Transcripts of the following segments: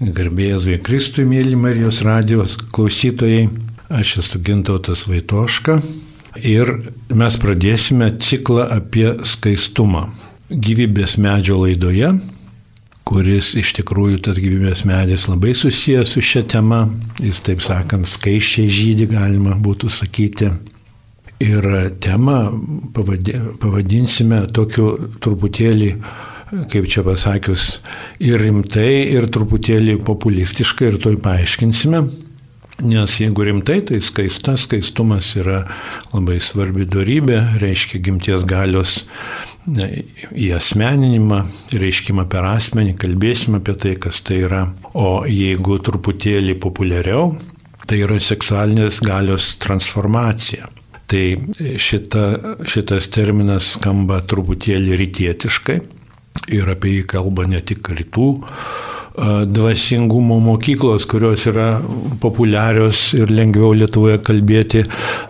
Garbėjai Zui Kristui, mėly Marijos radijos klausytojai, aš esu Gintautas Vaitoška ir mes pradėsime ciklą apie skaistumą. Gyvybės medžio laidoje, kuris iš tikrųjų tas gyvybės medis labai susijęs su šia tema, jis taip sakant skaiščiai žydį galima būtų sakyti. Ir temą pavadinsime tokiu truputėlį kaip čia pasakius, ir rimtai, ir truputėlį populistiškai, ir toj paaiškinsime. Nes jeigu rimtai, tai skaista, skaistumas yra labai svarbi darybė, reiškia gimties galios į asmeninimą, reiškimą per asmenį, kalbėsime apie tai, kas tai yra. O jeigu truputėlį populiariau, tai yra seksualinės galios transformacija. Tai šita, šitas terminas skamba truputėlį rytietiškai, ir apie jį kalba ne tik rytų dvasingumo mokyklos, kurios yra populiarios ir lengviau Lietuvoje kalbėti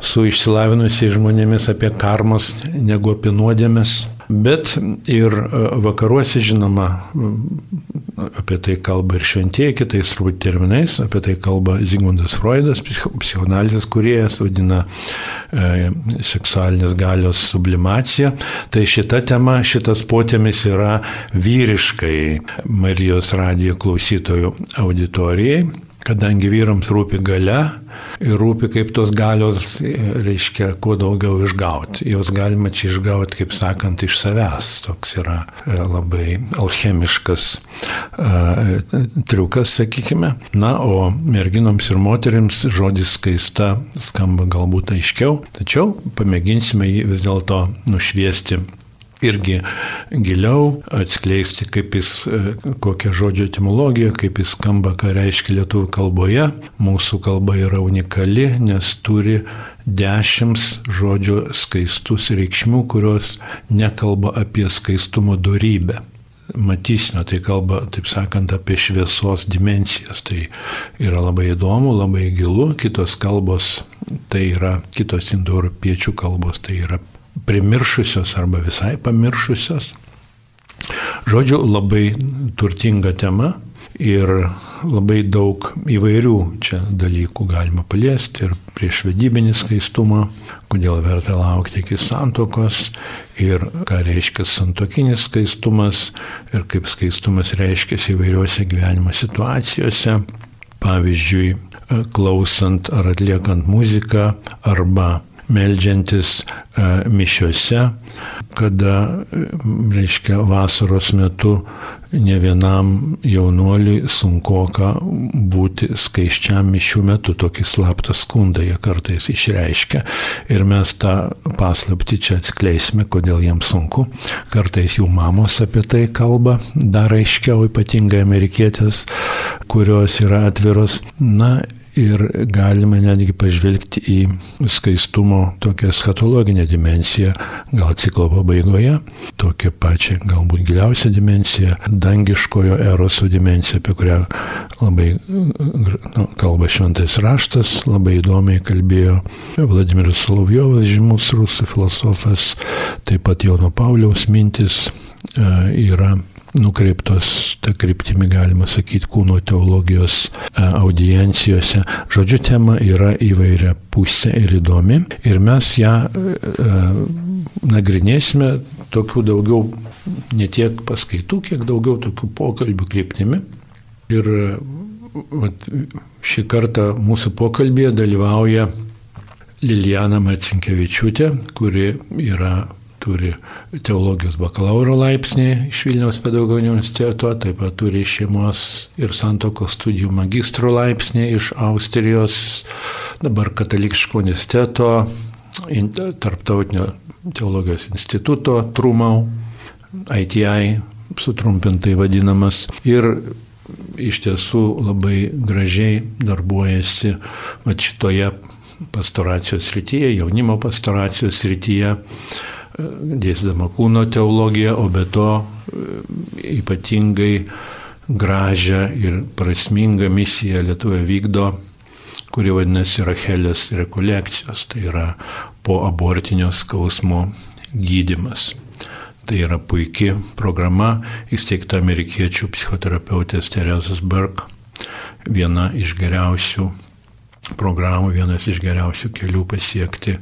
su išsilavinusiais žmonėmis apie karmas negu apie nuodėmės. Bet ir vakaruose, žinoma, apie tai kalba ir šventieji, kitais turbūt terminais, apie tai kalba Zygmundas Freudas, psichoanalizės kuriejas, vadina e, seksualinės galios sublimacija. Tai šita tema, šitas potėmis yra vyriškai Marijos radijo klausytojų auditorijai kadangi vyrams rūpi gale ir rūpi kaip tos galios, reiškia, kuo daugiau išgauti. Jos galima čia išgauti, kaip sakant, iš savęs. Toks yra e, labai alchemiškas uh, triukas, sakykime. Na, o merginoms ir moteriams žodis skaista skamba galbūt aiškiau, tačiau pamėginsime jį vis dėlto nušviesti irgi giliau atskleisti, kaip jis, e, kokia žodžio etimologija, kaip jis skamba, ką reiškia lietuvių kalboje. Mūsų kalba yra unikali, nes turi dešimt žodžio skaistus reikšmių, kurios nekalba apie skaistumo darybę. Matysime, tai kalba, taip sakant, apie šviesos dimensijas. Tai yra labai įdomu, labai gilu. Kitos kalbos, tai yra kitos indoeuropiečių kalbos, tai yra primiršusios arba visai pamiršusios. Žodžiu, labai turtinga tema ir labai daug įvairių čia dalykų galima paliesti ir prieš vedybinį skaistumą, kodėl verta laukti iki santokos ir ką reiškia santokinis skaistumas ir kaip skaistumas reiškia įvairiuose gyvenimo situacijose. Pavyzdžiui, klausant ar atliekant muziką arba melžiantis e, mišiuose, kada, e, reiškia, vasaros metu ne vienam jaunuoliui sunkoka būti skaiščiam mišių metu, tokį slaptą skundą jie kartais išreiškia ir mes tą paslapti čia atskleisime, kodėl jiems sunku. Kartais jų mamos apie tai kalba, dar aiškiau, ypatingai amerikietės, kurios yra atviros. Na ir galima netgi pažvelgti į skaistumo tokią skatologinę dimensiją, gal ciklo pabaigoje, tokią pačią galbūt giliausią dimensiją, dangiškojo eroso dimensiją, apie kurią labai nu, kalba šventais raštas, labai įdomiai kalbėjo Vladimiras Solovjovas, žymus rusų filosofas, taip pat Jono Pauliaus mintis e, yra nukreiptos, tą kryptimį galima sakyti, kūno teologijos e, audiencijose. Žodžiu, tema yra įvairia pusė ir įdomi ir mes ją e, e, nagrinėsime tokių daugiau, ne tiek paskaitų, kiek daugiau tokių pokalbių kryptimi. Ir vat, šį kartą mūsų pokalbėje dalyvauja Lilijana Marcinkievičiūtė, kuri yra turi teologijos bakalauro laipsnį iš Vilniaus pedagoginio universiteto, taip pat turi šeimos ir santokos studijų magistro laipsnį iš Austrijos, dabar katalikiško universiteto, tarptautinio teologijos instituto Trumau, ITI sutrumpintai vadinamas. Ir iš tiesų labai gražiai darbuojasi šitoje pastoracijos srityje, jaunimo pastoracijos srityje dėstydama kūno teologiją, o be to e, ypatingai gražią ir prasmingą misiją Lietuvoje vykdo, kuri vadinasi Rachelės rekolekcijos, tai yra po abortinio skausmo gydimas. Tai yra puikia programa įsteigta amerikiečių psichoterapeutės Teresos Berg viena iš geriausių programų, vienas iš geriausių kelių pasiekti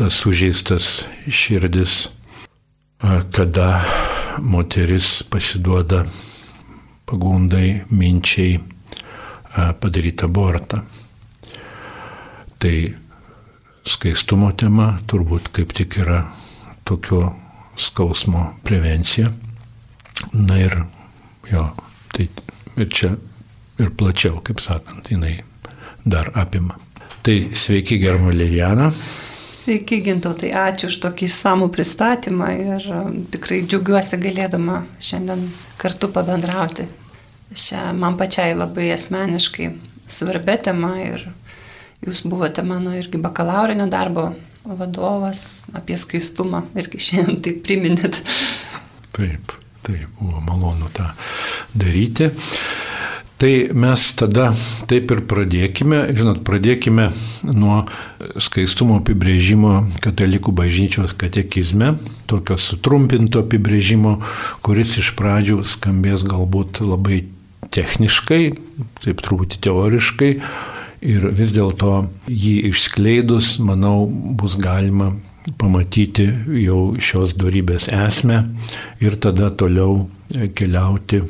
tas sužeistas širdis, kada moteris pasiduoda pagundai, minčiai padaryti abortą. Tai skaistumo tema turbūt kaip tik yra tokio skausmo prevencija. Na ir jo, tai ir čia ir plačiau, kaip sakant, jinai dar apima. Tai sveiki, germa Lilijana. Sveiki, gintautai, ačiū už tokį išsamų pristatymą ir um, tikrai džiaugiuosi galėdama šiandien kartu pabendrauti. Šią man pačiai labai asmeniškai svarbia tema ir jūs buvote mano irgi bakalaurinio darbo vadovas apie skaistumą irgi šiandien tai priminėt. Taip, taip, buvo malonu tą daryti. Tai mes tada taip ir pradėkime, žinot, pradėkime nuo skaistumo apibrėžimo katalikų bažnyčios katekizme, tokio sutrumpinto apibrėžimo, kuris iš pradžių skambės galbūt labai techniškai, taip truputį teoriškai, Ir vis dėlto jį išskleidus, manau, bus galima pamatyti jau šios darybės esmę ir tada toliau keliauti,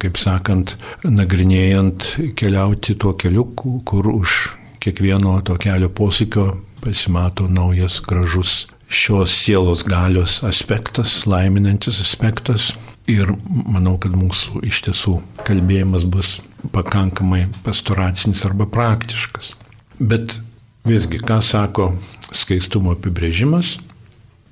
kaip sakant, nagrinėjant, keliauti tuo keliu, kur už kiekvieno to kelio posūkio pasimato naujas gražus šios sielos galios aspektas, laiminantis aspektas. Ir manau, kad mūsų iš tiesų kalbėjimas bus pakankamai pastoracinis arba praktiškas. Bet visgi, ką sako skaistumo apibrėžimas,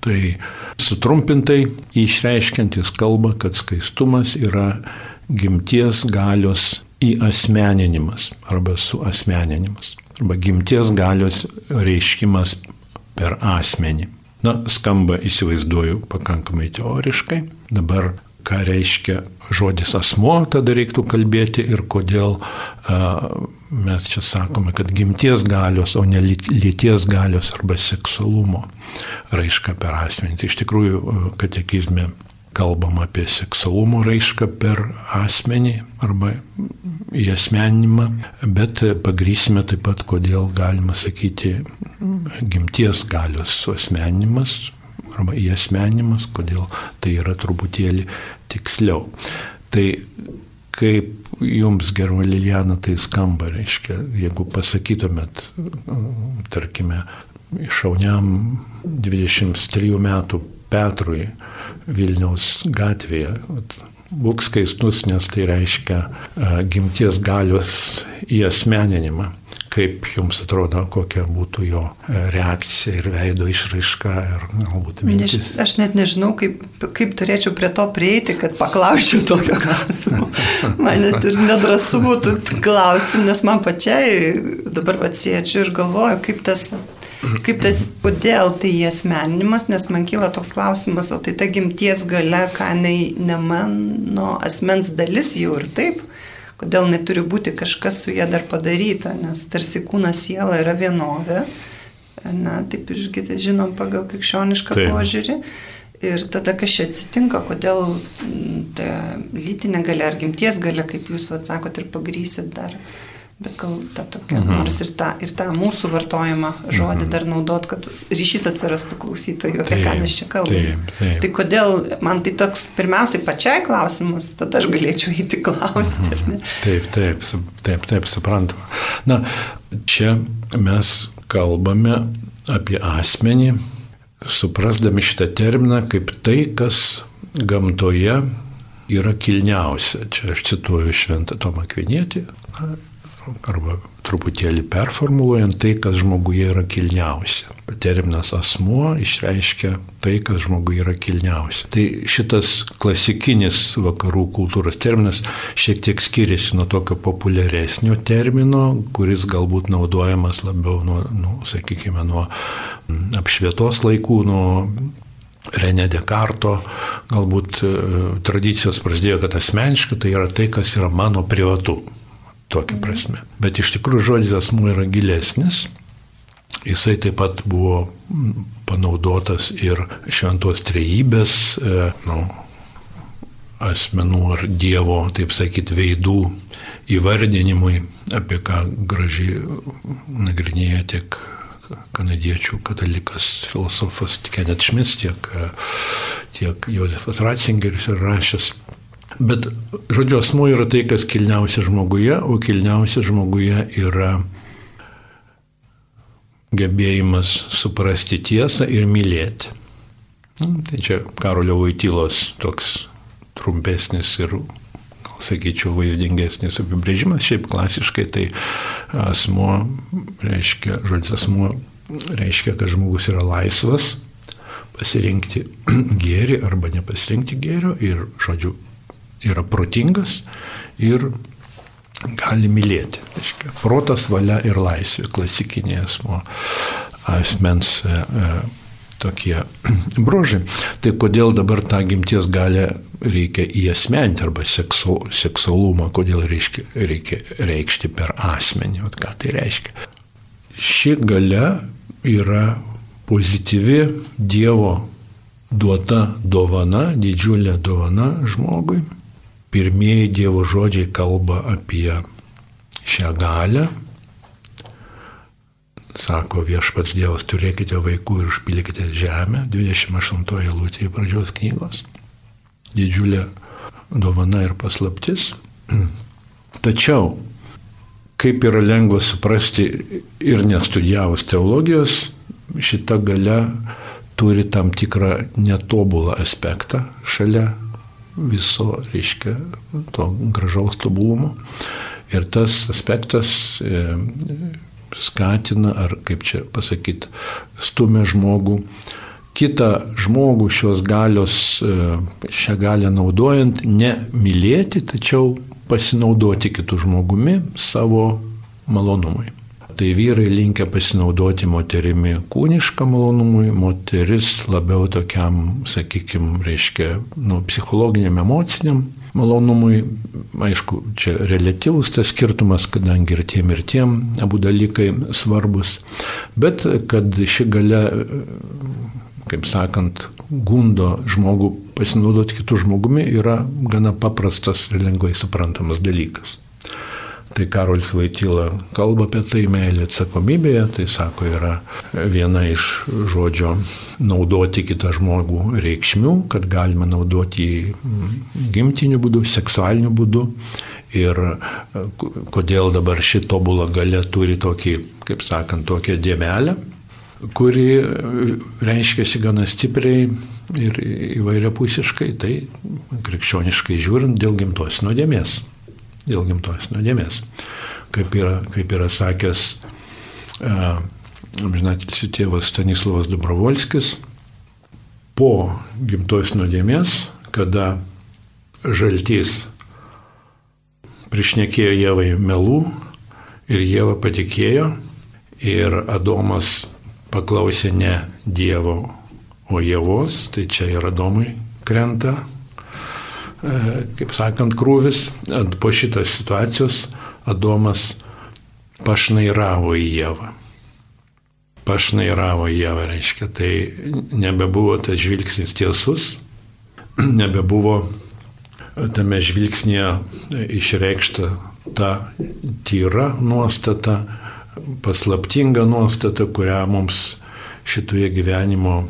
tai sutrumpintai išreiškiantis kalba, kad skaistumas yra gimties galios įasmeninimas arba suasmeninimas arba gimties galios reiškimas per asmenį. Na, skamba, įsivaizduoju, pakankamai teoriškai. Dabar ką reiškia žodis asmo, tada reiktų kalbėti ir kodėl a, mes čia sakome, kad gimties galios, o ne lyties galios arba seksualumo raiška per asmenį. Tai iš tikrųjų katekizme kalbam apie seksualumo raišką per asmenį arba įasmenimą, bet pagrysime taip pat, kodėl galima sakyti gimties galios suasmenimas arba įasmenimas, kodėl tai yra truputėlį tiksliau. Tai kaip jums, germa Lilijana, tai skamba, reiškia, jeigu pasakytumėt, tarkime, šauniam 23 metų Petrui Vilniaus gatvėje, būk skaistus, nes tai reiškia gimties galios įasmeninimą kaip jums atrodo, kokia būtų jo e, reakcija ir veido išraiška ir galbūt mintis? Aš net nežinau, kaip, kaip turėčiau prie to prieiti, kad paklausčiau tokio klausimo. Man net ir nedrasu būtų klausti, nes man pačiai dabar atsiečiu ir galvoju, kaip tas Kaip tas, kodėl tai asmeninimas, nes man kyla toks klausimas, o tai ta gimties gale, ką ne, ne mano asmens dalis jau ir taip, kodėl neturi būti kažkas su ja dar padaryta, nes tarsi kūnas siela yra vienovė, na, taip irgi žinom pagal krikščionišką taip. požiūrį. Ir tada kas čia atsitinka, kodėl ta lytinė galia ar gimties galia, kaip jūs atsakote ir pagrysit dar Bet gal ta tokia, mhm. nors ir tą, ir tą mūsų vartojimą žodį mhm. dar naudot, kad ryšys atsirastų klausytojų, apie ką mes čia kalbame. Taip, taip. Tai kodėl, man tai toks pirmiausiai pačiai klausimas, tada aš galėčiau įti klausti. Mhm. Taip, taip, taip, taip, suprantama. Na, čia mes kalbame apie asmenį, suprasdami šitą terminą kaip tai, kas gamtoje yra kilniausia. Čia aš cituoju Šventą Tomą Kvinietį arba truputėlį performuluojant tai, kas žmoguje yra kilniausia. Terminas asmuo išreiškia tai, kas žmoguje yra kilniausia. Tai šitas klasikinis vakarų kultūros terminas šiek tiek skiriasi nuo tokio populiaresnio termino, kuris galbūt naudojamas labiau nuo, nu, sakykime, nuo apšvietos laikų, nuo Renė Dekarto galbūt e, tradicijos prasidėjo, kad asmeniškai tai yra tai, kas yra mano privatu tokia prasme. Bet iš tikrųjų žodis asmuo yra gilesnis. Jisai taip pat buvo panaudotas ir šventos trejybės, e, nu, asmenų ar Dievo, taip sakyti, veidų įvardinimui, apie ką gražiai nagrinėja tiek kanadiečių katalikas filosofas Kenneth Schmitz, tiek, tiek Josefas Ratzingeris ir rašęs. Bet, žodžiu, asmo yra tai, kas kilniausia žmoguje, o kilniausia žmoguje yra gebėjimas suprasti tiesą ir mylėti. Tai čia Karolio Vaitylos toks trumpesnis ir, gal sakyčiau, vaizdingesnis apibrėžimas. Šiaip klasiškai tai asmo reiškia, žodis asmo reiškia, kad žmogus yra laisvas pasirinkti gėrį arba nepasirinkti gėrio ir, žodžiu, yra protingas ir gali mylėti. Reiškia, protas, valia ir laisvė, klasikinė asmo, asmens e, e, tokie bruožai. Tai kodėl dabar tą gimties galę reikia įasmenti arba seksu, seksualumą, kodėl reiškia, reikia reikšti per asmenį, o ką tai reiškia. Ši gale yra pozityvi Dievo duota dovana, didžiulė dovana žmogui. Pirmieji Dievo žodžiai kalba apie šią galę, sako viešpats Dievas, turėkite vaikų ir užpildykite žemę, 28 eilutėje pradžios knygos. Didžiulė dovana ir paslaptis. Tačiau, kaip yra lengva suprasti ir nestudijavus teologijos, šita gale turi tam tikrą netobulą aspektą šalia viso, reiškia, to gražaus tobulumo. Ir tas aspektas e, skatina, ar kaip čia pasakyti, stumia žmogų, kitą žmogų šios galios, e, šią galę naudojant, ne mylėti, tačiau pasinaudoti kitų žmogumi savo malonumui. Tai vyrai linkia pasinaudoti moterimi kūnišką malonumui, moteris labiau tokiam, sakykime, reiškia, nu, psichologiniam, emociniam malonumui. Aišku, čia relativus tas skirtumas, kadangi ir tiem ir tiem abu dalykai svarbus. Bet kad ši gale, kaip sakant, gundo žmogų pasinaudoti kitų žmogumi yra gana paprastas ir lengvai suprantamas dalykas. Tai Karolis Vaitila kalba apie tai meilė atsakomybėje, tai sako yra viena iš žodžio naudoti kitą žmogų reikšmių, kad galima naudoti jį gimtiniu būdu, seksualiniu būdu. Ir e, kodėl dabar ši tobula gale turi tokį, kaip sakant, tokią dėmelę, kuri reiškiasi gana stipriai ir įvairiapusiškai, tai krikščioniškai žiūrint dėl gimtos nuodėmės dėl gimtos nuodėmės. Kaip yra, kaip yra sakęs, amžinatilsi tėvas Stanislavas Dobrovolskis, po gimtos nuodėmės, kada žaltys prišnekėjo Jėvai melų ir Jėva patikėjo ir Adomas paklausė ne Dievo, o Jėvos, tai čia ir Adomui krenta E, kaip sakant, krūvis. Po šitos situacijos Adomas pašnairavo į Jėvą. Pašnairavo į Jėvą, reiškia, tai nebebuvo tas žvilgsnis tiesus, nebebuvo tame žvilgsnėje išreikšta ta tyra nuostata, paslaptinga nuostata, kurią mums šitoje gyvenimo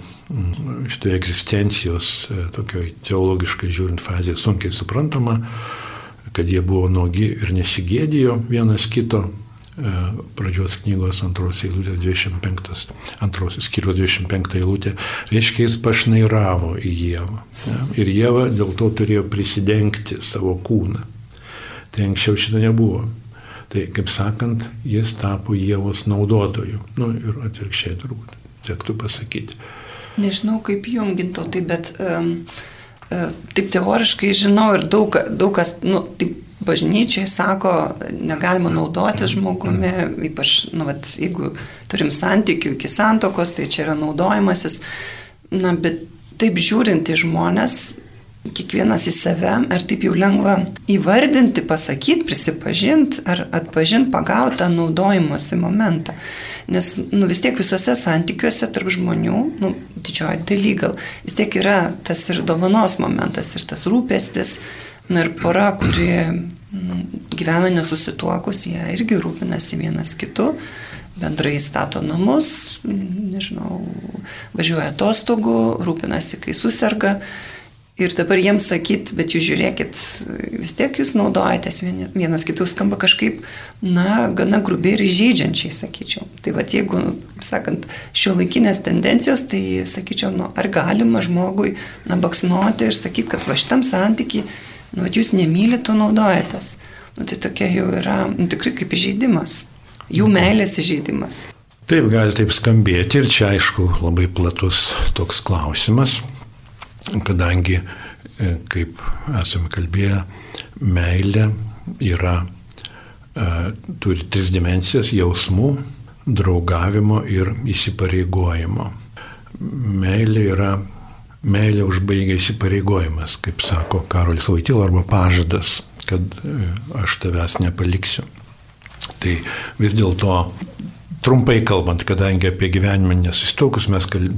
šitoje egzistencijos, e, tokioj teologiškai žiūrint fazėje sunkiai suprantama, kad jie buvo nogi ir nesigėdijo vienas kito. E, pradžios knygos antros eilutės 25, antrosios skyrius 25 eilutė, reiškia jis pašnairavo į Jėvą. Ir Jėva dėl to turėjo prisidengti savo kūną. Tai anksčiau šito nebuvo. Tai kaip sakant, jis tapo Jėvos naudotoju. Nu, ir atvirkščiai turbūt, tektų pasakyti. Nežinau, kaip junginto, tai bet um, taip teoriškai žinau ir daug, daug kas, nu, taip bažnyčiai sako, negalima naudoti žmogumi, ypač, nu, vat, jeigu turim santykių iki santokos, tai čia yra naudojimasis. Na, bet taip žiūrint į žmonės, kiekvienas į save, ar taip jau lengva įvardinti, pasakyti, prisipažinti, ar atpažinti, pagauti tą naudojimosi momentą. Nes nu, vis tiek visose santykiuose tarp žmonių, nu, didžioji daly gal, vis tiek yra tas ir dovanos momentas, ir tas rūpestis. Na ir pora, kuri nu, gyvena nesusituokus, jie irgi rūpinasi vienas kitu bendrai stato namus, nežinau, važiuoja atostogų, rūpinasi, kai susirga. Ir dabar jiems sakyti, bet jūs žiūrėkit, vis tiek jūs naudojatės vienas kitų skamba kažkaip, na, gana grubiai ir įžeidžiančiai, sakyčiau. Tai vad, jeigu, sakant, šio laikinės tendencijos, tai sakyčiau, nu, ar galima žmogui, na, baksnuoti ir sakyti, kad va šitam santykiai, nu, jūs nemylite, to naudojatės. Nu, tai tokia jau yra, nu, tikrai kaip įžeidimas, jų meilės įžeidimas. Taip, gali taip skambėti ir čia aišku labai platus toks klausimas kadangi, e, kaip esame kalbėję, meilė yra, e, turi tris dimensijas - jausmų, draugavimo ir įsipareigojimo. Meilė yra, meilė užbaigia įsipareigojimas, kaip sako Karolis Vaitilo, arba pažadas, kad e, aš tavęs nepaliksiu. Tai vis dėlto Trumpai kalbant, kadangi apie gyvenimą nesusitokus mes kal,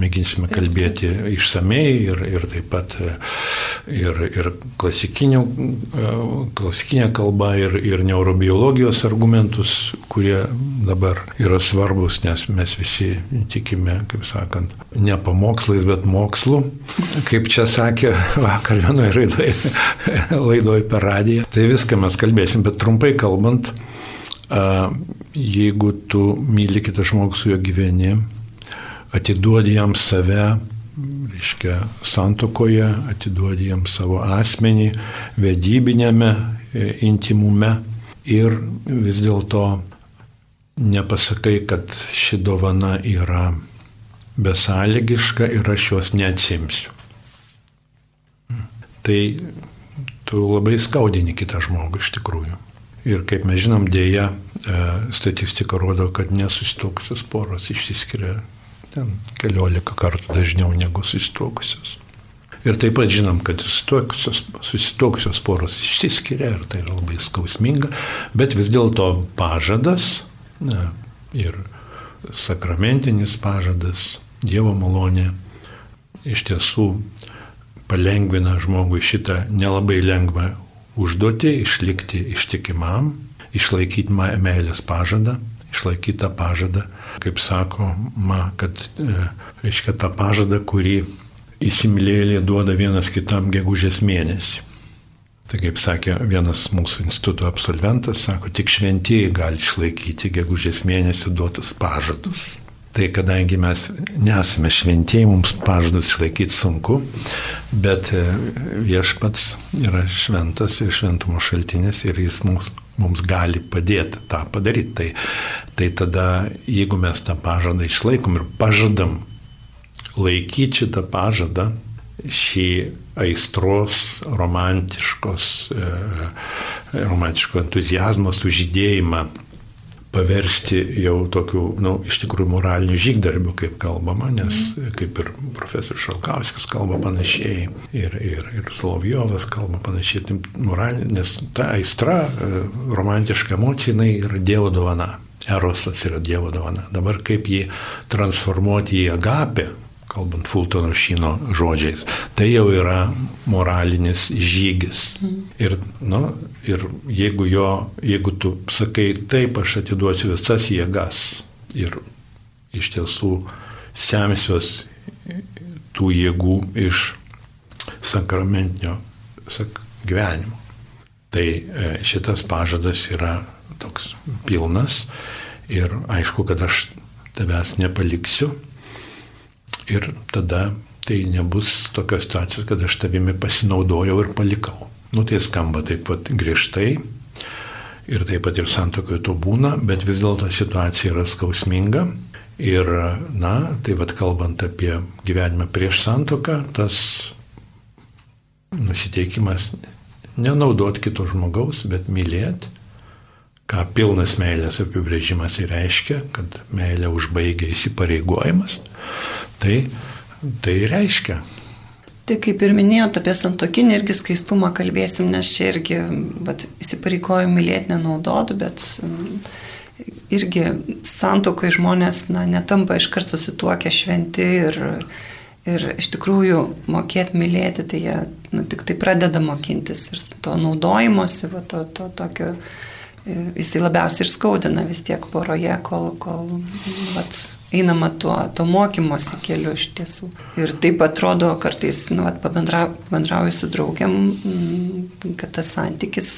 mėginsime kalbėti išsamei ir, ir taip pat e, ir, ir e, klasikinė kalba ir, ir neurobiologijos argumentus, kurie dabar yra svarbus, nes mes visi tikime, kaip sakant, ne pamokslais, bet mokslu, kaip čia sakė vakar vienoje laidoje per radiją. Tai viską mes kalbėsim, bet trumpai kalbant, jeigu tu myli kitą žmogų su juo gyveni, atiduodi jam save, reiškia, santokoje, atiduodi jam savo asmenį, vedybinėme, e, intimume ir vis dėlto nepasakai, kad ši dovana yra besąlygiška ir aš jos neatsimsiu. Tai tu labai skaudini kitą žmogų iš tikrųjų. Ir kaip mes žinom, dėja, e, statistika rodo, kad nesusitokusios poros išsiskiria ten keliolika kartų dažniau negu susitokusios. Ir taip pat žinom, kad susitokusios poros išsiskiria ir tai yra labai skausminga, bet vis dėlto pažadas na, ir sakramentinis pažadas, Dievo malonė iš tiesų palengvina žmogui šitą nelabai lengvą užduotį išlikti ištikimam, išlaikyti meilės pažadą, išlaikyti tą pažadą, kaip sakoma, kad, e, reiškia, tą pažadą, kurį įsimylėlė duoda vienas kitam gegužės mėnesį. Tai kaip sakė vienas mūsų instituto absolventas, sako, tik šventieji gali išlaikyti gegužės mėnesį duotus pažadus. Tai kadangi mes nesame šventieji, mums pažadus išlaikyti sunku, bet e, viešpats yra šventas ir šventumo šaltinis ir jis mums, mums gali padėti tą padaryti. Tai, tai tada, jeigu mes tą pažadą išlaikom ir pažadam laikyti šitą pažadą, šį aistros, romantiškos, e, romantiško entuzijazmo sužydėjimą paversti jau tokiu, na, nu, iš tikrųjų moraliniu žygdarbiu, kaip kalbama, nes kaip ir profesorius Šalkauskas kalba panašiai, ir, ir, ir Slovijovas kalba panašiai, tai moralinė, nes ta aistra, e, romantiška emocija, jinai yra Dievo dovana. Erosas yra Dievo dovana. Dabar kaip jį transformuoti į agapę, kalbant Fultono šino žodžiais, tai jau yra moralinis žygis. Ir, nu, ir jeigu, jo, jeigu tu sakai, taip aš atiduosiu visas jėgas ir iš tiesų semsiuos tų jėgų iš sakramentinio sak, gyvenimo. Tai e, šitas pažadas yra toks pilnas ir aišku, kad aš tavęs nepaliksiu, Ir tada tai nebus tokios situacijos, kad aš tavimi pasinaudojau ir palikau. Nu tai skamba taip pat griežtai ir taip pat ir santokoje to būna, bet vis dėlto situacija yra skausminga. Ir, na, tai vad kalbant apie gyvenimą prieš santoką, tas nusiteikimas nenaudot kito žmogaus, bet mylėti, ką pilnas meilės apibrėžimas ir reiškia, kad meilė užbaigia įsipareigojimas. Tai, tai reiškia. Tai kaip ir minėjot, apie santokinį irgi skaistumą kalbėsim, nes čia irgi bet, įsipareigojimų mylėti nenaudotų, bet mm, irgi santokai žmonės na, netampa iš karto susituokę šventi ir, ir iš tikrųjų mokėti mylėti, tai jie nu, tik tai pradeda mokintis ir to naudojimosi, va, to, to tokio, e, jisai labiausiai ir skaudina vis tiek poroje, kol, kol vat, einama tuo, tuo mokymosi keliu iš tiesų. Ir taip atrodo kartais, nu, vat, pabendrauju su draugiam, kad tas santykis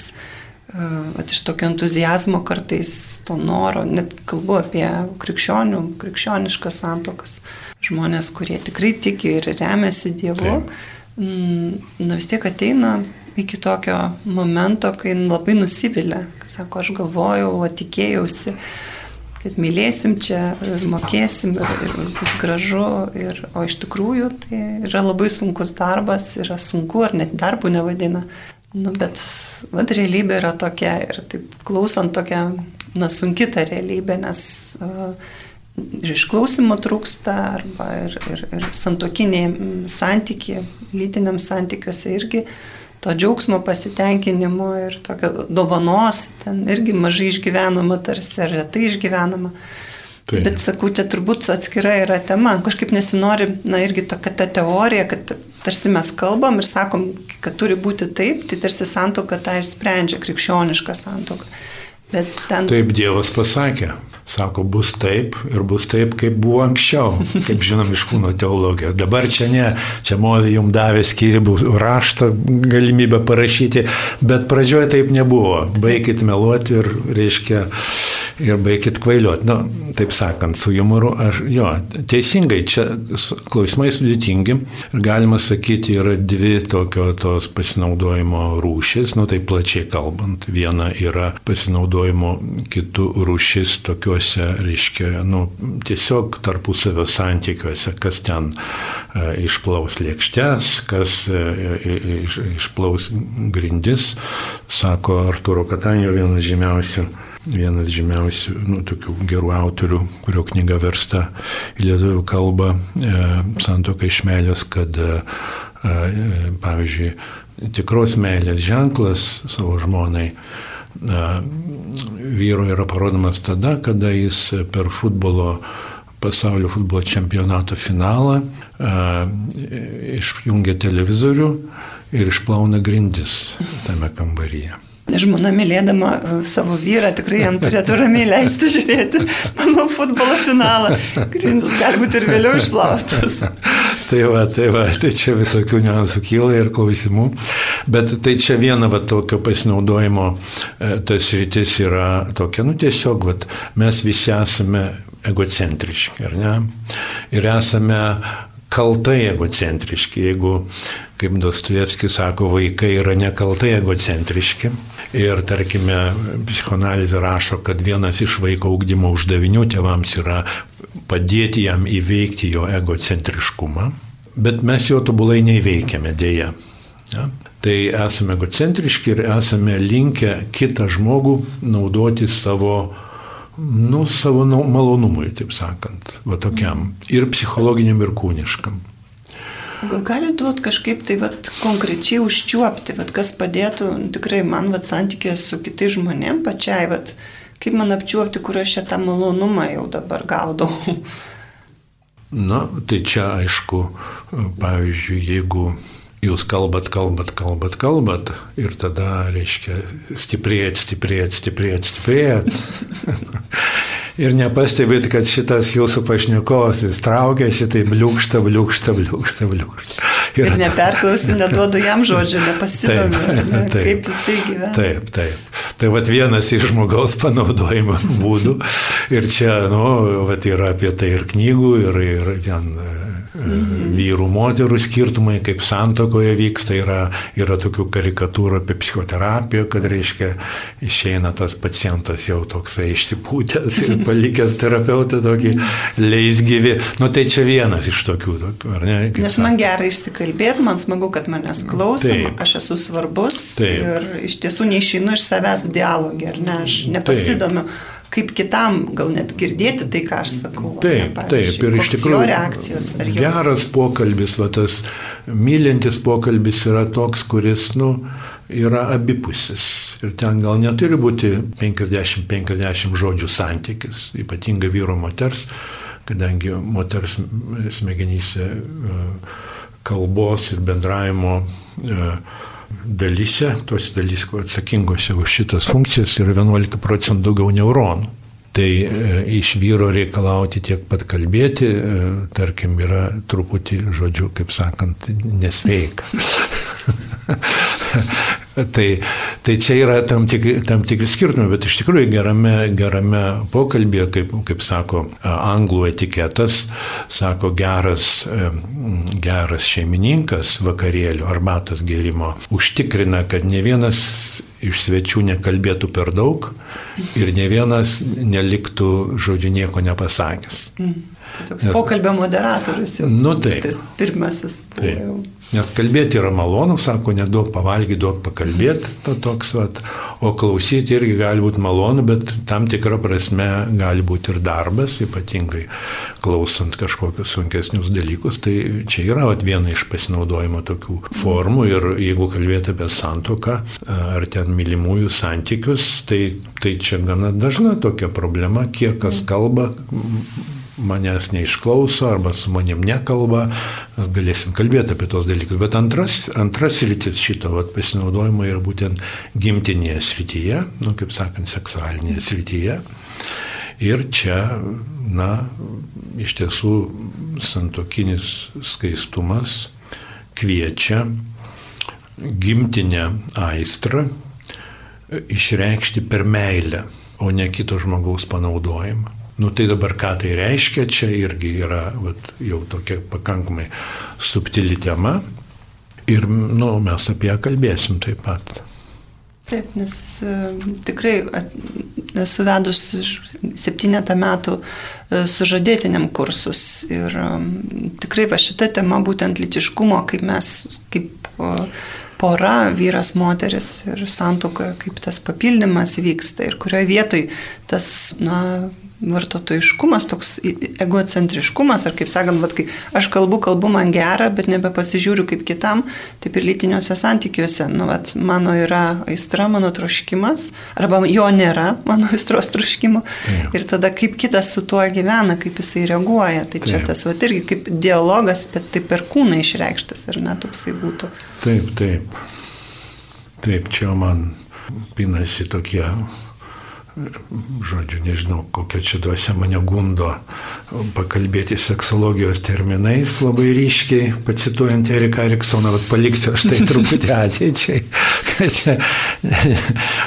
at iš tokio entuzijazmo kartais, to noro, net kalbu apie krikščionių, krikščioniškas santokas, žmonės, kurie tikrai tiki ir remiasi Dievu, Taip. na vis tiek ateina iki tokio momento, kai labai nusivilia, sako, aš galvojau, tikėjausi, kad mylėsim čia, mokėsim ir, ir bus gražu, ir, o iš tikrųjų tai yra labai sunkus darbas, yra sunku ar net darbų nevadina, Nu, bet vad realybė yra tokia ir taip klausant tokia, na, sunki ta realybė, nes uh, ir išklausimo trūksta, arba ir, ir, ir santokiniai santykiai, lytiniam santykiuose irgi to džiaugsmo pasitenkinimo ir tokio dovanos ten irgi mažai išgyvenama, tarsi ar retai išgyvenama. Tai. Bet sakau, čia turbūt atskira yra tema. Kažkaip nesinori, na irgi tokia ta teorija, kad tarsi mes kalbam ir sakom, kad turi būti taip, tai tarsi santoka tą ir sprendžia, krikščioniška santoka. Bet ten... Taip Dievas pasakė. Sako, bus taip ir bus taip, kaip buvo anksčiau, kaip žinom iš kūno teologijos. Dabar čia ne, čia Mozė jums davė skirybų raštą galimybę parašyti, bet pradžioje taip nebuvo. Baikit meluoti ir, reiškia, ir baikit kvailioti. Nu, taip sakant, su humoru, aš, jo, teisingai, čia klausimai sudėtingi ir galima sakyti, yra dvi tokio tos pasinaudojimo rūšis, nu tai plačiai kalbant. Viena yra pasinaudojimo kitų rūšis tokio santykiuose, reiškia, nu, tiesiog tarpusavio santykiuose, kas ten e, išplaus lėkštes, kas e, iš, išplaus grindis, sako Arturo Katanio vienas žymiausių vienas žymiausių, nu, tokių gerų autorių, kurio knyga versta į lietuvių kalbą, e, santoka iš meilės, kad, e, e, pavyzdžiui, tikros meilės ženklas savo žmonai vyro yra parodomas tada, kada jis per futbolo pasaulio futbolo čempionato finalą išjungia televizorių ir išplauna grindis tame kambaryje. Žmona mylėdama e, savo vyrą tikrai jam turėtų ramiai leisti žiūrėti, manau, futbolo finalą. Grindus gali būti ir vėliau išplautas. tai va, tai va, tai čia visokių niuansų kyla ir klausimų. Bet tai čia viena va tokio pasinaudojimo, e, tas rytis yra tokia, nu tiesiog, va, mes visi esame egocentriški, ar ne? Ir esame kaltai egocentriški. Jeigu, kaip Dostojevskis sako, vaikai yra nekaltai egocentriški, Ir tarkime, psichoanalizė rašo, kad vienas iš vaiko augdymo uždavinių tėvams yra padėti jam įveikti jo egocentriškumą, bet mes jo tobulai neįveikiame dėja. Ja? Tai esame egocentriški ir esame linkę kitą žmogų naudoti savo nu, savo malonumui, taip sakant, va tokiam ir psichologiniam, ir kūniškam. Gal gali duoti kažkaip tai vat, konkrečiai užčiuopti, vat, kas padėtų tikrai man vat, santykė su kitais žmonėm pačiai, vat, kaip man apčiuopti, kur aš tą malonumą jau dabar gaudau. Na, tai čia aišku, pavyzdžiui, jeigu jūs kalbat, kalbat, kalbat, kalbat ir tada, reiškia, stiprėt, stiprėt, stiprėt, stiprėt. ir nepastebėt, kad šitas jūsų pašnekovas jis traukiasi, tai bliūkšta, bliūkšta, bliūkšta, bliūkšta. Ir, ir neperklausiu, neduodu jam žodžio, nepasidomiu, ne, kaip jisai gyvena. Taip, taip. Tai vat vienas iš žmogaus panaudojimo būdų. Ir čia, nu, vat yra apie tai ir knygų, ir, ir ten Mhm. vyrų, moterų skirtumai, kaip santokoje vyksta, yra, yra tokių karikatūrų apie psichoterapiją, kad reiškia išeina tas pacientas jau toksai išsipūtęs ir palikęs terapeutą tokį leisgyvi. Nu tai čia vienas iš tokių, tokių ar ne? Nes man gerai išsikalbėti, man smagu, kad manęs klausom, Taip. aš esu svarbus Taip. ir iš tiesų neišeinu iš savęs dialogį, ar ne, aš nepasidomiu. Taip kaip kitam gal net girdėti tai, ką aš sakau. Taip, ne, taip, ir iš tikrųjų. Jo reakcijos. Geras pokalbis, va tas mylintis pokalbis yra toks, kuris, nu, yra abipusis. Ir ten gal neturi būti 50-50 žodžių santykis, ypatingai vyro moters, kadangi moters smegenyse e, kalbos ir bendravimo e, dalyse, tos dalys, kur atsakingose už šitas funkcijas, yra 11 procentų daugiau neuronų. Tai e, iš vyro reikalauti tiek pat kalbėti, e, tarkim, yra truputį, žodžiu, kaip sakant, nesveika. tai, tai čia yra tam tikri, tam tikri skirtumai, bet iš tikrųjų gerame, gerame pokalbėje, kaip, kaip sako anglų etiketas, sako geras, geras šeimininkas vakarėlių arbatos gerimo užtikrina, kad ne vienas iš svečių nekalbėtų per daug ir ne vienas neliktų, žodžiu, nieko nepasakęs. Mm. Tai toks Nes, pokalbio moderatorius jau. Nu taip. Tas pirmasis. Taip. Nes kalbėti yra malonu, sako, nedaug pavalgyti, daug pakalbėti, to toks, vat, o klausyti irgi gali būti malonu, bet tam tikrą prasme gali būti ir darbas, ypatingai klausant kažkokius sunkesnius dalykus. Tai čia yra vat, viena iš pasinaudojimo tokių formų ir jeigu kalbėti apie santoką ar ten mylimųjų santykius, tai, tai čia gana dažna tokia problema, kiek kas kalba manęs neišklauso arba su manim nekalba, galėsim kalbėti apie tos dalykus. Bet antras, antras rytis šito vat, pasinaudojimo yra būtent gimtinėje srityje, nu, kaip sakant, seksualinėje srityje. Ir čia, na, iš tiesų santokinis skaistumas kviečia gimtinę aistrą išreikšti per meilę, o ne kito žmogaus panaudojimą. Nu tai dabar ką tai reiškia, čia irgi yra vat, jau tokia pakankamai subtili tema ir nu, mes apie ją kalbėsim taip pat. Taip, nes uh, tikrai esu vedus septynetą metų uh, sužadėtiniam kursus ir tikrai va šita tema būtent litiškumo, kaip mes, kaip pora, vyras, moteris ir santokoje, kaip tas papildymas vyksta ir kurioje vietoje tas, na, vartotojiškumas, toks egocentriškumas, ar kaip sakant, vat, kai aš kalbu, kalbu man gerą, bet nebepasižiūriu kaip kitam, taip ir lytiniuose santykiuose. Nu, vat, mano yra aistra, mano troškimas, arba jo nėra, mano aistros troškimo. Taip. Ir tada kaip kitas su tuo gyvena, kaip jisai reaguoja. Tai čia taip. tas vat, irgi kaip dialogas, bet taip per kūną išreikštas, ar ne toksai būtų. Taip, taip. Taip, čia man pinasi tokie žodžiu, nežinau, kokia čia duosia mane gundo pakalbėti seksologijos terminais labai ryškiai, pacituojant Eriką Eriksoną, bet paliksiu aš tai truputį ateičiai, kad čia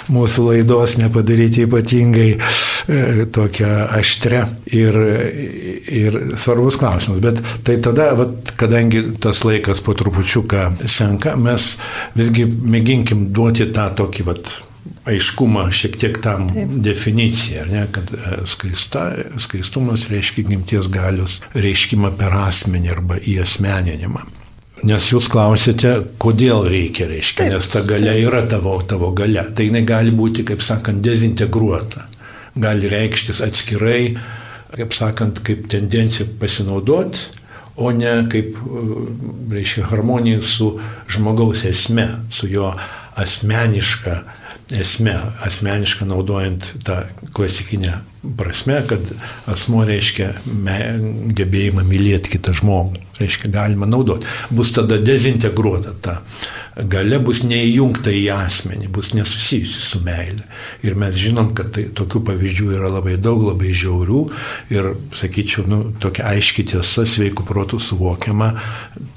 mūsų laidos nepadaryti ypatingai e, tokią aštrę ir, ir svarbus klausimus. Bet tai tada, vat, kadangi tas laikas po trupučiuką senka, mes visgi mėginkim duoti tą tokį vat, aiškumą šiek tiek tam Taip. definiciją, ne, kad e, skaista, skaistumas reiškia gimties galios reiškimą per asmenį arba įasmeninimą. Nes jūs klausėte, kodėl reikia, reiškia, taip, nes ta galia yra tavo, tavo galia. Tai jinai gali būti, kaip sakant, dezintegruota. Gali reikštis atskirai, kaip sakant, kaip tendencija pasinaudoti, o ne kaip, e, reiškia, harmonija su žmogaus esme, su jo asmeniška esme, asmeniškai naudojant tą klasikinę prasme, kad asmo reiškia me, gebėjimą mylėti kitą žmogų, reiškia galima naudoti. Bus tada dezintegruota ta gale, bus neįjungta į asmenį, bus nesusijusi su meilė. Ir mes žinom, kad tai, tokių pavyzdžių yra labai daug, labai žiaurių ir, sakyčiau, nu, tokia aiški tiesa, sveikų protų suvokiama,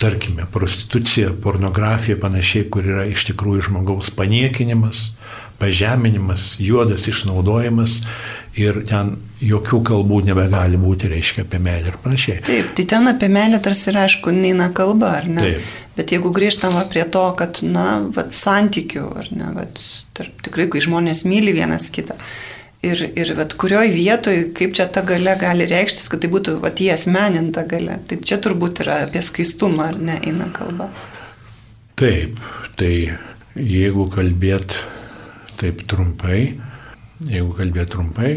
tarkime, prostitucija, pornografija panašiai, kur yra iš tikrųjų žmogaus paniekinimas pažeminimas, juodas išnaudojimas ir ten jokių kalbų nebegali būti, reiškia, apie meilę ir panašiai. Taip, tai ten apie meilę tarsi ir aišku, neina kalba, ar ne? Taip. Bet jeigu grįžtama prie to, kad, na, vat, santykių, ar ne, vat, tarp, tikrai, kai žmonės myli vienas kitą. Ir, ir vat, kurioj vietoj, kaip čia ta gale gali reikštis, kad tai būtų vat, jie asmeninta gale. Tai čia turbūt yra apie skaistumą, ar ne, eina kalba. Taip, tai jeigu kalbėt taip trumpai, jeigu kalbėt trumpai,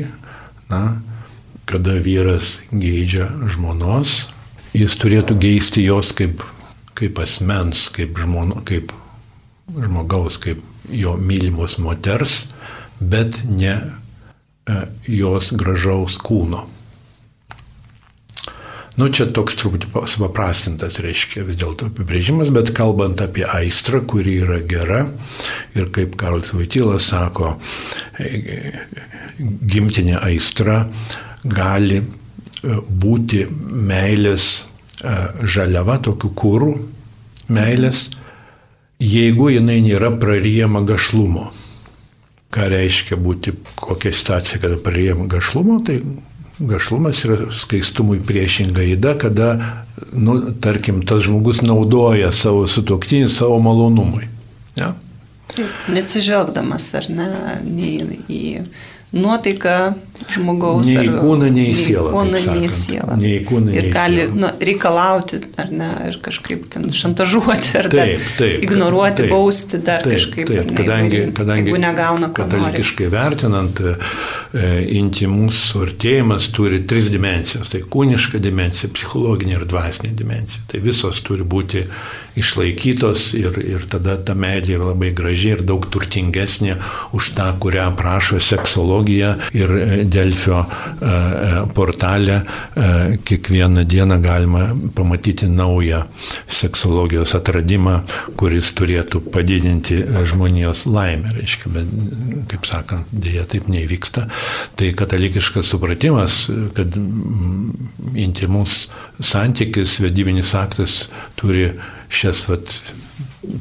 na, kada vyras geidžia žmonos, jis turėtų geisti jos kaip, kaip asmens, kaip, žmono, kaip žmogaus, kaip jo mylimos moters, bet ne jos gražaus kūno. Nu, čia toks truputį supaprastintas, reiškia, vis dėlto apibrėžimas, bet kalbant apie aistrą, kuri yra gera ir kaip Karolis Vaitylas sako, gimtinė aistra gali e, būti meilės e, žaliava, tokių kūrų meilės, jeigu jinai nėra praryjama gašlumo. Ką reiškia būti kokia situacija, kada praryjama gašlumo, tai Gašlumas yra skaistumui priešinga įda, kada, nu, tarkim, tas žmogus naudoja savo sutoktinį savo malonumui. Ja? Neatsižvelgdamas ar ne, nei į nuotaika žmogaus. Nei kūną, nei sielą. Kūną, nei sielą. Nei kūną, nei ir gali nu, reikalauti, ar ne, ir kažkaip ten šantažuoti, ar taip, taip, ignoruoti, taip, bausti dar taip, kažkaip. Taip, ne, kadangi, kadangi jeigu negauna ko. Katalikiškai vertinant, e, intimus suartėjimas turi tris dimensijas. Tai kūniška dimensija, psichologinė ir dvasinė dimensija. Tai visos turi būti išlaikytos ir, ir tada ta meilė yra labai graži ir daug turtingesnė už tą, kurią prašo seksologija ir e, Delfio e, e, portale kiekvieną dieną galima pamatyti naują seksologijos atradimą, kuris turėtų padidinti žmonijos laimę. Reiškia, bet, kaip sakant, dėja taip nevyksta. Tai katalikiškas supratimas, kad intimus santykis, vedybinis aktas turi šias vat,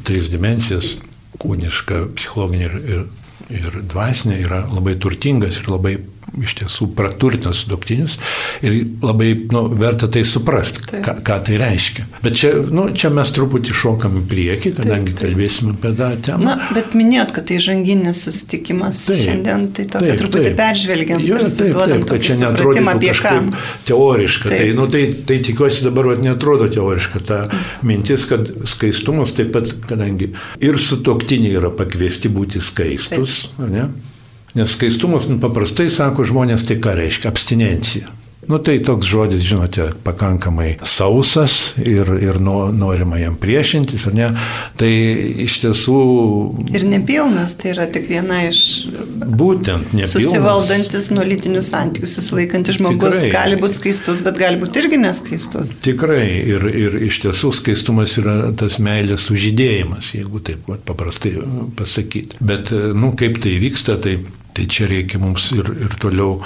tris dimensijas - kūniška, psichologinė ir, ir, ir dvasinė - yra labai turtingas ir labai iš tiesų praturtina sudoktinius ir labai nu, verta tai suprasti, ką, ką tai reiškia. Bet čia, nu, čia mes truputį šokam į priekį, kadangi taip, taip. kalbėsime apie tą temą. Na, bet minėjot, kad tai žanginis susitikimas taip, šiandien, tai tokia truputį taip. peržvelgiam. Jo, taip, taip, taip, kad čia netrodo kažkaip teoriška. Tai, taip. Tai, nu, tai, tai tikiuosi dabar vat, netrodo teoriška ta mintis, kad skaistumas taip pat, kadangi ir sutoktiniai yra pakviesti būti skaistus, taip. ar ne? Nes skaistumas nu, paprastai sako žmonės, tai ką reiškia abstinencija. Nu tai toks žodis, žinote, pakankamai sausas ir, ir no, norima jam priešintis, ar ne? Tai iš tiesų... Ir nepilnas, tai yra tik viena iš... Būtent, nepilnas. Susivaldantis nuo lytinių santykių, susilaikantis žmogus Tikrai. gali būti skaistus, bet gali būti irgi neskaistus. Tikrai, ir, ir iš tiesų skaistumas yra tas meilės sužydėjimas, jeigu taip vat, paprastai pasakyti. Bet, nu, kaip tai vyksta, tai Tai čia reikia mums ir, ir toliau,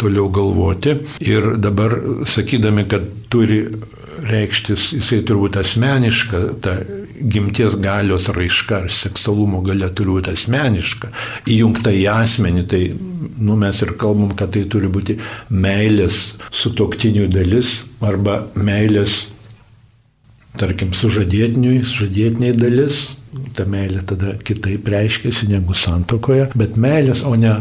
toliau galvoti. Ir dabar sakydami, kad turi reikštis, jisai turbūt asmeniška, ta gimties galios raiška ar seksualumo galia turi būti asmeniška, įjungta į asmenį, tai nu, mes ir kalbam, kad tai turi būti meilės sutoktinių dalis arba meilės, tarkim, sužadėtiniui, sužadėtiniai dalis ta meilė tada kitaip reiškiasi negu santokoje, bet meilės, o ne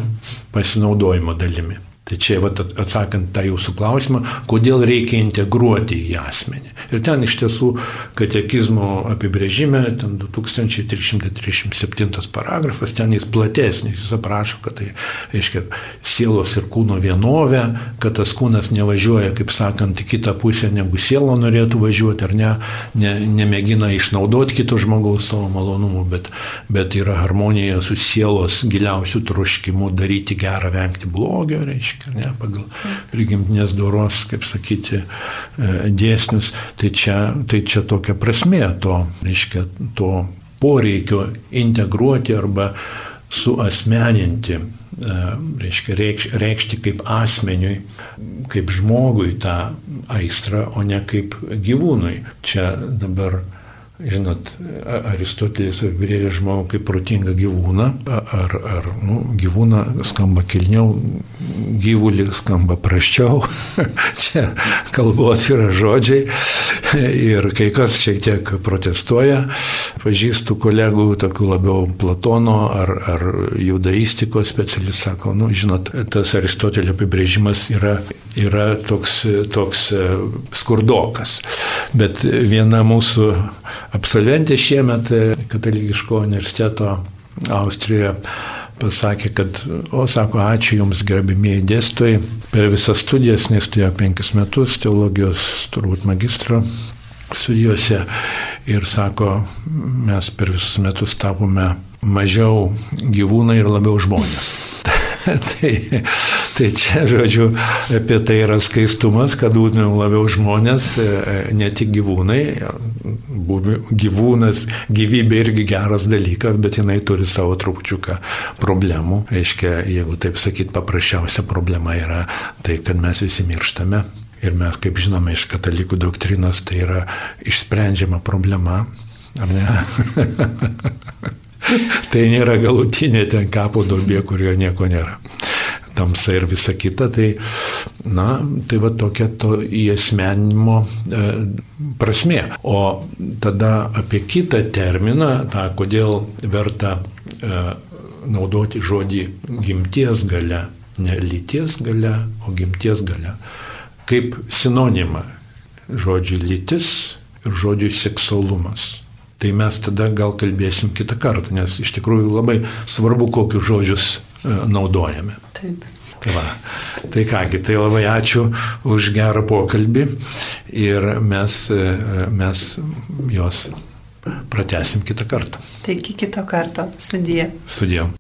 pasinaudojimo dalimi. Tai čia vat, atsakant tą jūsų klausimą, kodėl reikia integruoti į asmenį. Ir ten iš tiesų katekizmo apibrėžime, ten 2337 paragrafas, ten jis platesnis, jis aprašo, kad tai reiškia sielos ir kūno vienovė, kad tas kūnas nevažiuoja, kaip sakant, į kitą pusę, negu sielo norėtų važiuoti, ar ne, ne nemėgina išnaudoti kito žmogaus savo malonumų, bet, bet yra harmonija su sielos giliausių troškimu daryti gerą, vengti blogio, reiškia reiškia, ne, pagal prigimtinės doros, kaip sakyti, e, dėsnius. Tai čia, tai čia tokia prasme to, reiškia, to poreikio integruoti arba suasmeninti, e, reiškia, reikš, reikšti kaip asmeniui, kaip žmogui tą aistrą, o ne kaip gyvūnui. Čia dabar Žinot, Aristotelis apibrėžė žmogų kaip protingą gyvūną, ar, ar nu, gyvūną skamba kilniau, gyvulį skamba praščiau, čia kalbos yra žodžiai. Ir kai kas šiek tiek protestuoja, pažįstu kolegų, tokių labiau Platono ar, ar judaistikos specialistų, sako, nu, žinot, tas Aristotelio apibrėžimas yra, yra toks, toks e, skurdokas, bet viena mūsų absolventė šiemet e, katalikiško universiteto Austrijoje pasakė, kad, o sako, ačiū Jums, gerbimieji dėstytojai, per visas studijas, nes studijavo penkis metus, teologijos turbūt magistro studijose ir sako, mes per visus metus tapome mažiau gyvūnai ir labiau žmonės. tai, tai čia, žodžiu, apie tai yra skaistumas, kad būtumėm labiau žmonės, e, ne tik gyvūnai. Gyvūnas, gyvybė irgi geras dalykas, bet jinai turi savo trupučiuką problemų. Reiškia, jeigu taip sakyt, paprasčiausia problema yra tai, kad mes visi mirštame. Ir mes, kaip žinome iš katalikų doktrinos, tai yra išsprendžiama problema, ar ne? tai nėra galutinė ten kapo duobė, kurioje nieko nėra. Tamsa ir visa kita, tai, na, tai va tokia to įesmenimo e, prasme. O tada apie kitą terminą, tą, kodėl verta e, naudoti žodį gimties gale, ne lyties gale, o gimties gale, kaip sinonimą žodžiui lytis ir žodžiui seksualumas tai mes tada gal kalbėsim kitą kartą, nes iš tikrųjų labai svarbu, kokius žodžius naudojame. Taip. Tai, va. tai kągi, tai labai ačiū už gerą pokalbį ir mes, e, mes jos pratesim kitą kartą. Taigi kito karto. Sudie. Sudėjom.